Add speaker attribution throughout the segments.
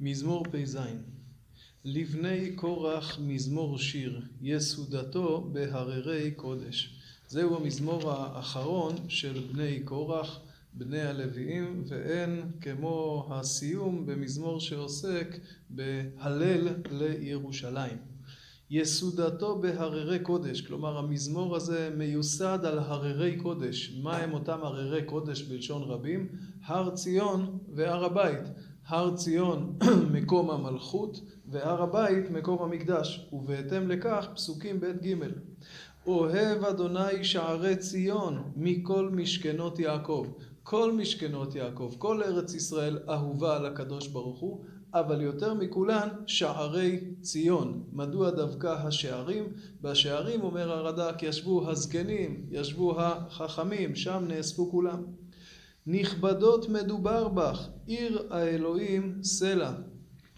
Speaker 1: מזמור פ"ז לבני קורח מזמור שיר, יסודתו בהררי קודש. זהו המזמור האחרון של בני קורח, בני הלוויים, ואין כמו הסיום במזמור שעוסק בהלל לירושלים. יסודתו בהררי קודש, כלומר המזמור הזה מיוסד על הררי קודש. מה הם אותם הררי קודש בלשון רבים? הר ציון והר הבית. הר ציון מקום המלכות והר הבית מקום המקדש, ובהתאם לכך פסוקים ב' ג' אוהב אדוני שערי ציון מכל משכנות יעקב. כל משכנות יעקב, כל ארץ ישראל אהובה על הקדוש ברוך הוא, אבל יותר מכולן שערי ציון. מדוע דווקא השערים? בשערים, אומר הרד"ק, ישבו הזקנים, ישבו החכמים, שם נאספו כולם. נכבדות מדובר בך, עיר האלוהים סלע.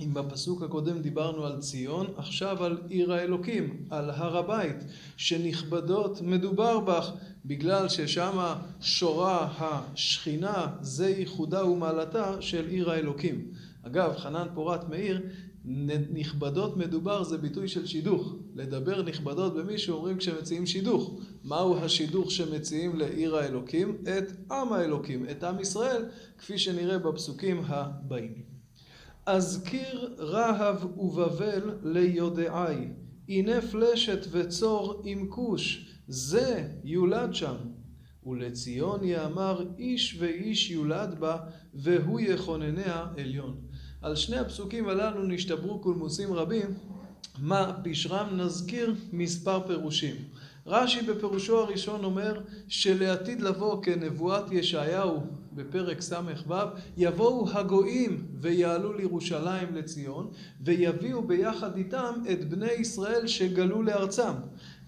Speaker 1: אם בפסוק הקודם דיברנו על ציון, עכשיו על עיר האלוקים, על הר הבית, שנכבדות מדובר בך, בגלל ששמה שורה השכינה, זה ייחודה ומעלתה של עיר האלוקים. אגב, חנן פורת מאיר, נכבדות מדובר זה ביטוי של שידוך. לדבר נכבדות במישהו אומרים כשמציעים שידוך. מהו השידוך שמציעים לעיר האלוקים? את עם האלוקים, את עם ישראל, כפי שנראה בפסוקים הבאים. אזכיר רהב ובבל ליודעי, הנה פלשת וצור עם כוש, זה יולד שם. ולציון יאמר איש ואיש יולד בה, והוא יכונניה עליון. על שני הפסוקים הללו נשתברו קולמוסים רבים, מה פשרם נזכיר מספר פירושים. רש"י בפירושו הראשון אומר שלעתיד לבוא כנבואת ישעיהו בפרק ס"ו יבואו הגויים ויעלו לירושלים לציון ויביאו ביחד איתם את בני ישראל שגלו לארצם.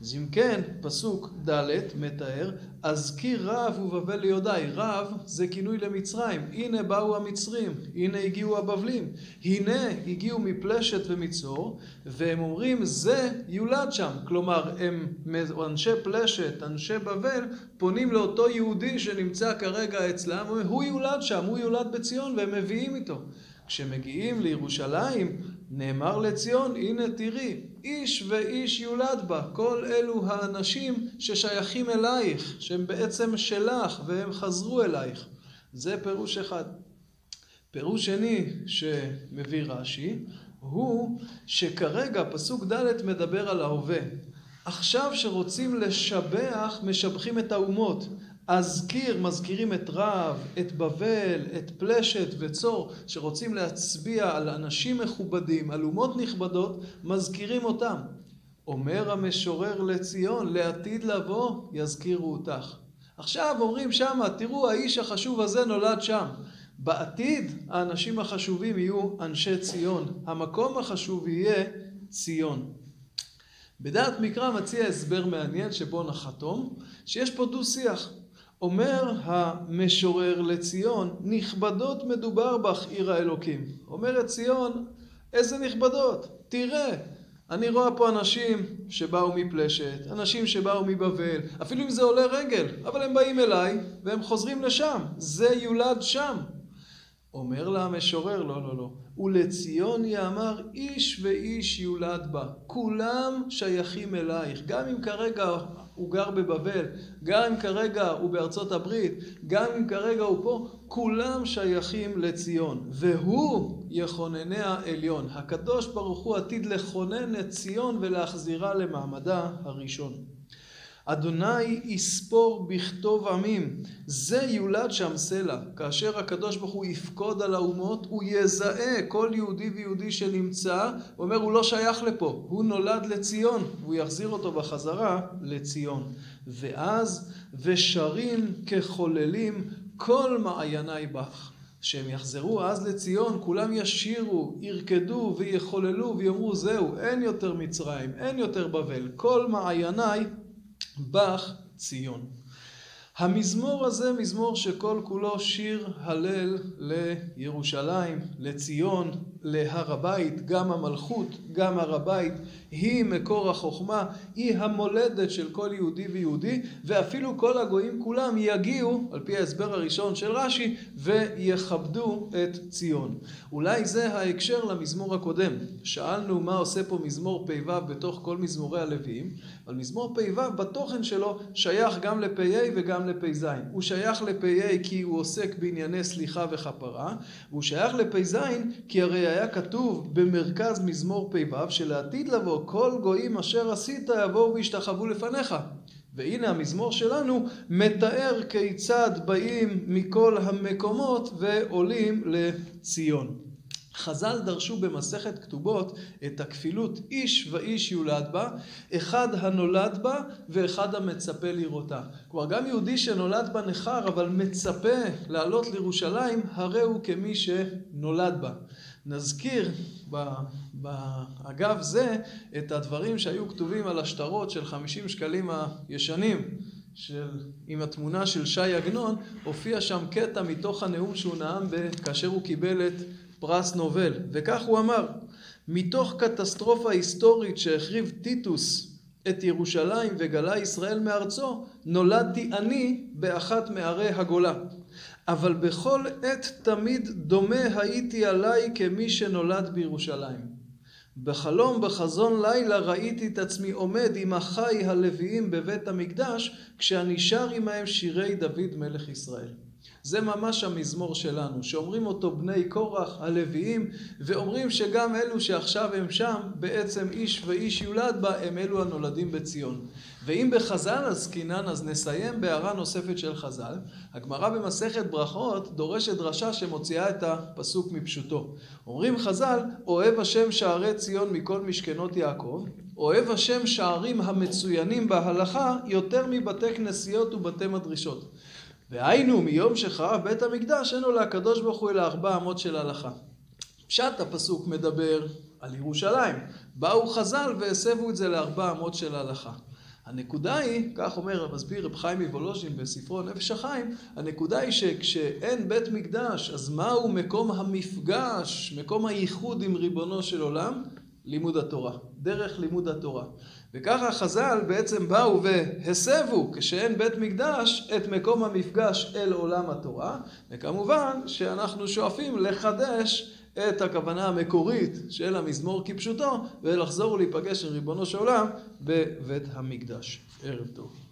Speaker 1: אז אם כן, פסוק ד' מתאר, אזכיר רב ובבל ליודעי. רב זה כינוי למצרים. הנה באו המצרים, הנה הגיעו הבבלים, הנה הגיעו מפלשת ומצור, והם אומרים זה יולד שם. כלומר, הם אנשי פלשת, אנשי בבל, פונים לאותו יהודי שנמצא כרגע אצלם, הוא יולד שם, הוא יולד בציון, והם מביאים איתו. כשמגיעים לירושלים, נאמר לציון, הנה תראי, איש ואיש יולד בה. כל אלו האנשים ששייכים אלייך, שהם בעצם שלך, והם חזרו אלייך. זה פירוש אחד. פירוש שני שמביא רש"י, הוא שכרגע פסוק ד' מדבר על ההווה. עכשיו שרוצים לשבח, משבחים את האומות. אזכיר, מזכירים את רב, את בבל, את פלשת וצור, שרוצים להצביע על אנשים מכובדים, על אומות נכבדות, מזכירים אותם. אומר המשורר לציון, לעתיד לבוא יזכירו אותך. עכשיו אומרים שמה, תראו האיש החשוב הזה נולד שם. בעתיד האנשים החשובים יהיו אנשי ציון. המקום החשוב יהיה ציון. בדעת מקרא מציע הסבר מעניין שבו נחתום, שיש פה דו שיח. אומר המשורר לציון, נכבדות מדובר בך עיר האלוקים. אומרת ציון, איזה נכבדות, תראה, אני רואה פה אנשים שבאו מפלשת, אנשים שבאו מבבל, אפילו אם זה עולה רגל, אבל הם באים אליי והם חוזרים לשם, זה יולד שם. אומר לה המשורר, לא, לא, לא. ולציון יאמר איש ואיש יולד בה. כולם שייכים אלייך. גם אם כרגע הוא גר בבבל, גם אם כרגע הוא בארצות הברית, גם אם כרגע הוא פה, כולם שייכים לציון. והוא יכונניה עליון. הקדוש ברוך הוא עתיד לכונן את ציון ולהחזירה למעמדה הראשון. אדוני יספור בכתוב עמים, זה יולד שם סלע. כאשר הקדוש ברוך הוא יפקוד על האומות, הוא יזהה כל יהודי ויהודי שנמצא, הוא אומר הוא לא שייך לפה, הוא נולד לציון, והוא יחזיר אותו בחזרה לציון. ואז ושרים כחוללים כל מעייני בך. שהם יחזרו אז לציון, כולם ישירו, ירקדו ויחוללו ויאמרו זהו, אין יותר מצרים, אין יותר בבל, כל מעייני בך ציון. המזמור הזה מזמור שכל כולו שיר הלל לירושלים, לציון, להר הבית, גם המלכות, גם הר הבית, היא מקור החוכמה, היא המולדת של כל יהודי ויהודי, ואפילו כל הגויים כולם יגיעו, על פי ההסבר הראשון של רש"י, ויכבדו את ציון. אולי זה ההקשר למזמור הקודם. שאלנו מה עושה פה מזמור פ"ו בתוך כל מזמורי הלוויים, אבל מזמור פ"ו בתוכן שלו שייך גם לפ"ה וגם לפ"ז. הוא שייך לפ"ה כי הוא עוסק בענייני סליחה וכפרה, והוא שייך לפ"ז כי הרי היה כתוב במרכז מזמור פ"ו שלעתיד לבוא כל גויים אשר עשית יבואו וישתחוו לפניך. והנה המזמור שלנו מתאר כיצד באים מכל המקומות ועולים לציון. חז"ל דרשו במסכת כתובות את הכפילות איש ואיש יולד בה, אחד הנולד בה ואחד המצפה לראותה. כלומר גם יהודי שנולד בה נכר אבל מצפה לעלות לירושלים, הרי הוא כמי שנולד בה. נזכיר באגב זה את הדברים שהיו כתובים על השטרות של חמישים שקלים הישנים של, עם התמונה של ש"י עגנון, הופיע שם קטע מתוך הנאום שהוא נאם כאשר הוא קיבל את פרס נובל, וכך הוא אמר: מתוך קטסטרופה היסטורית שהחריב טיטוס את ירושלים וגלה ישראל מארצו, נולדתי אני באחת מערי הגולה. אבל בכל עת תמיד דומה הייתי עליי כמי שנולד בירושלים. בחלום בחזון לילה ראיתי את עצמי עומד עם אחיי הלוויים בבית המקדש כשאני שר עמהם שירי דוד מלך ישראל. זה ממש המזמור שלנו, שאומרים אותו בני קורח, הלוויים, ואומרים שגם אלו שעכשיו הם שם, בעצם איש ואיש יולד בה, הם אלו הנולדים בציון. ואם בחז"ל עסקינן, אז נסיים בהערה נוספת של חז"ל. הגמרא במסכת ברכות דורשת דרשה שמוציאה את הפסוק מפשוטו. אומרים חז"ל, אוהב השם שערי ציון מכל משכנות יעקב, אוהב השם שערים המצוינים בהלכה יותר מבתי כנסיות ובתי מדרישות. והיינו מיום שחרב בית המקדש אין לו לקדוש ברוך הוא אלא ארבע אמות של הלכה. פשט הפסוק מדבר על ירושלים. באו חז"ל והסבו את זה לארבע אמות של הלכה. הנקודה היא, כך אומר המסביר רב חיים מוולוז'ין בספרו נפש החיים, הנקודה היא שכשאין בית מקדש, אז מהו מקום המפגש, מקום הייחוד עם ריבונו של עולם? לימוד התורה, דרך לימוד התורה. וככה חז"ל בעצם באו והסבו, כשאין בית מקדש, את מקום המפגש אל עולם התורה, וכמובן שאנחנו שואפים לחדש את הכוונה המקורית של המזמור כפשוטו, ולחזור ולהיפגש עם ריבונו של עולם בבית המקדש. ערב טוב.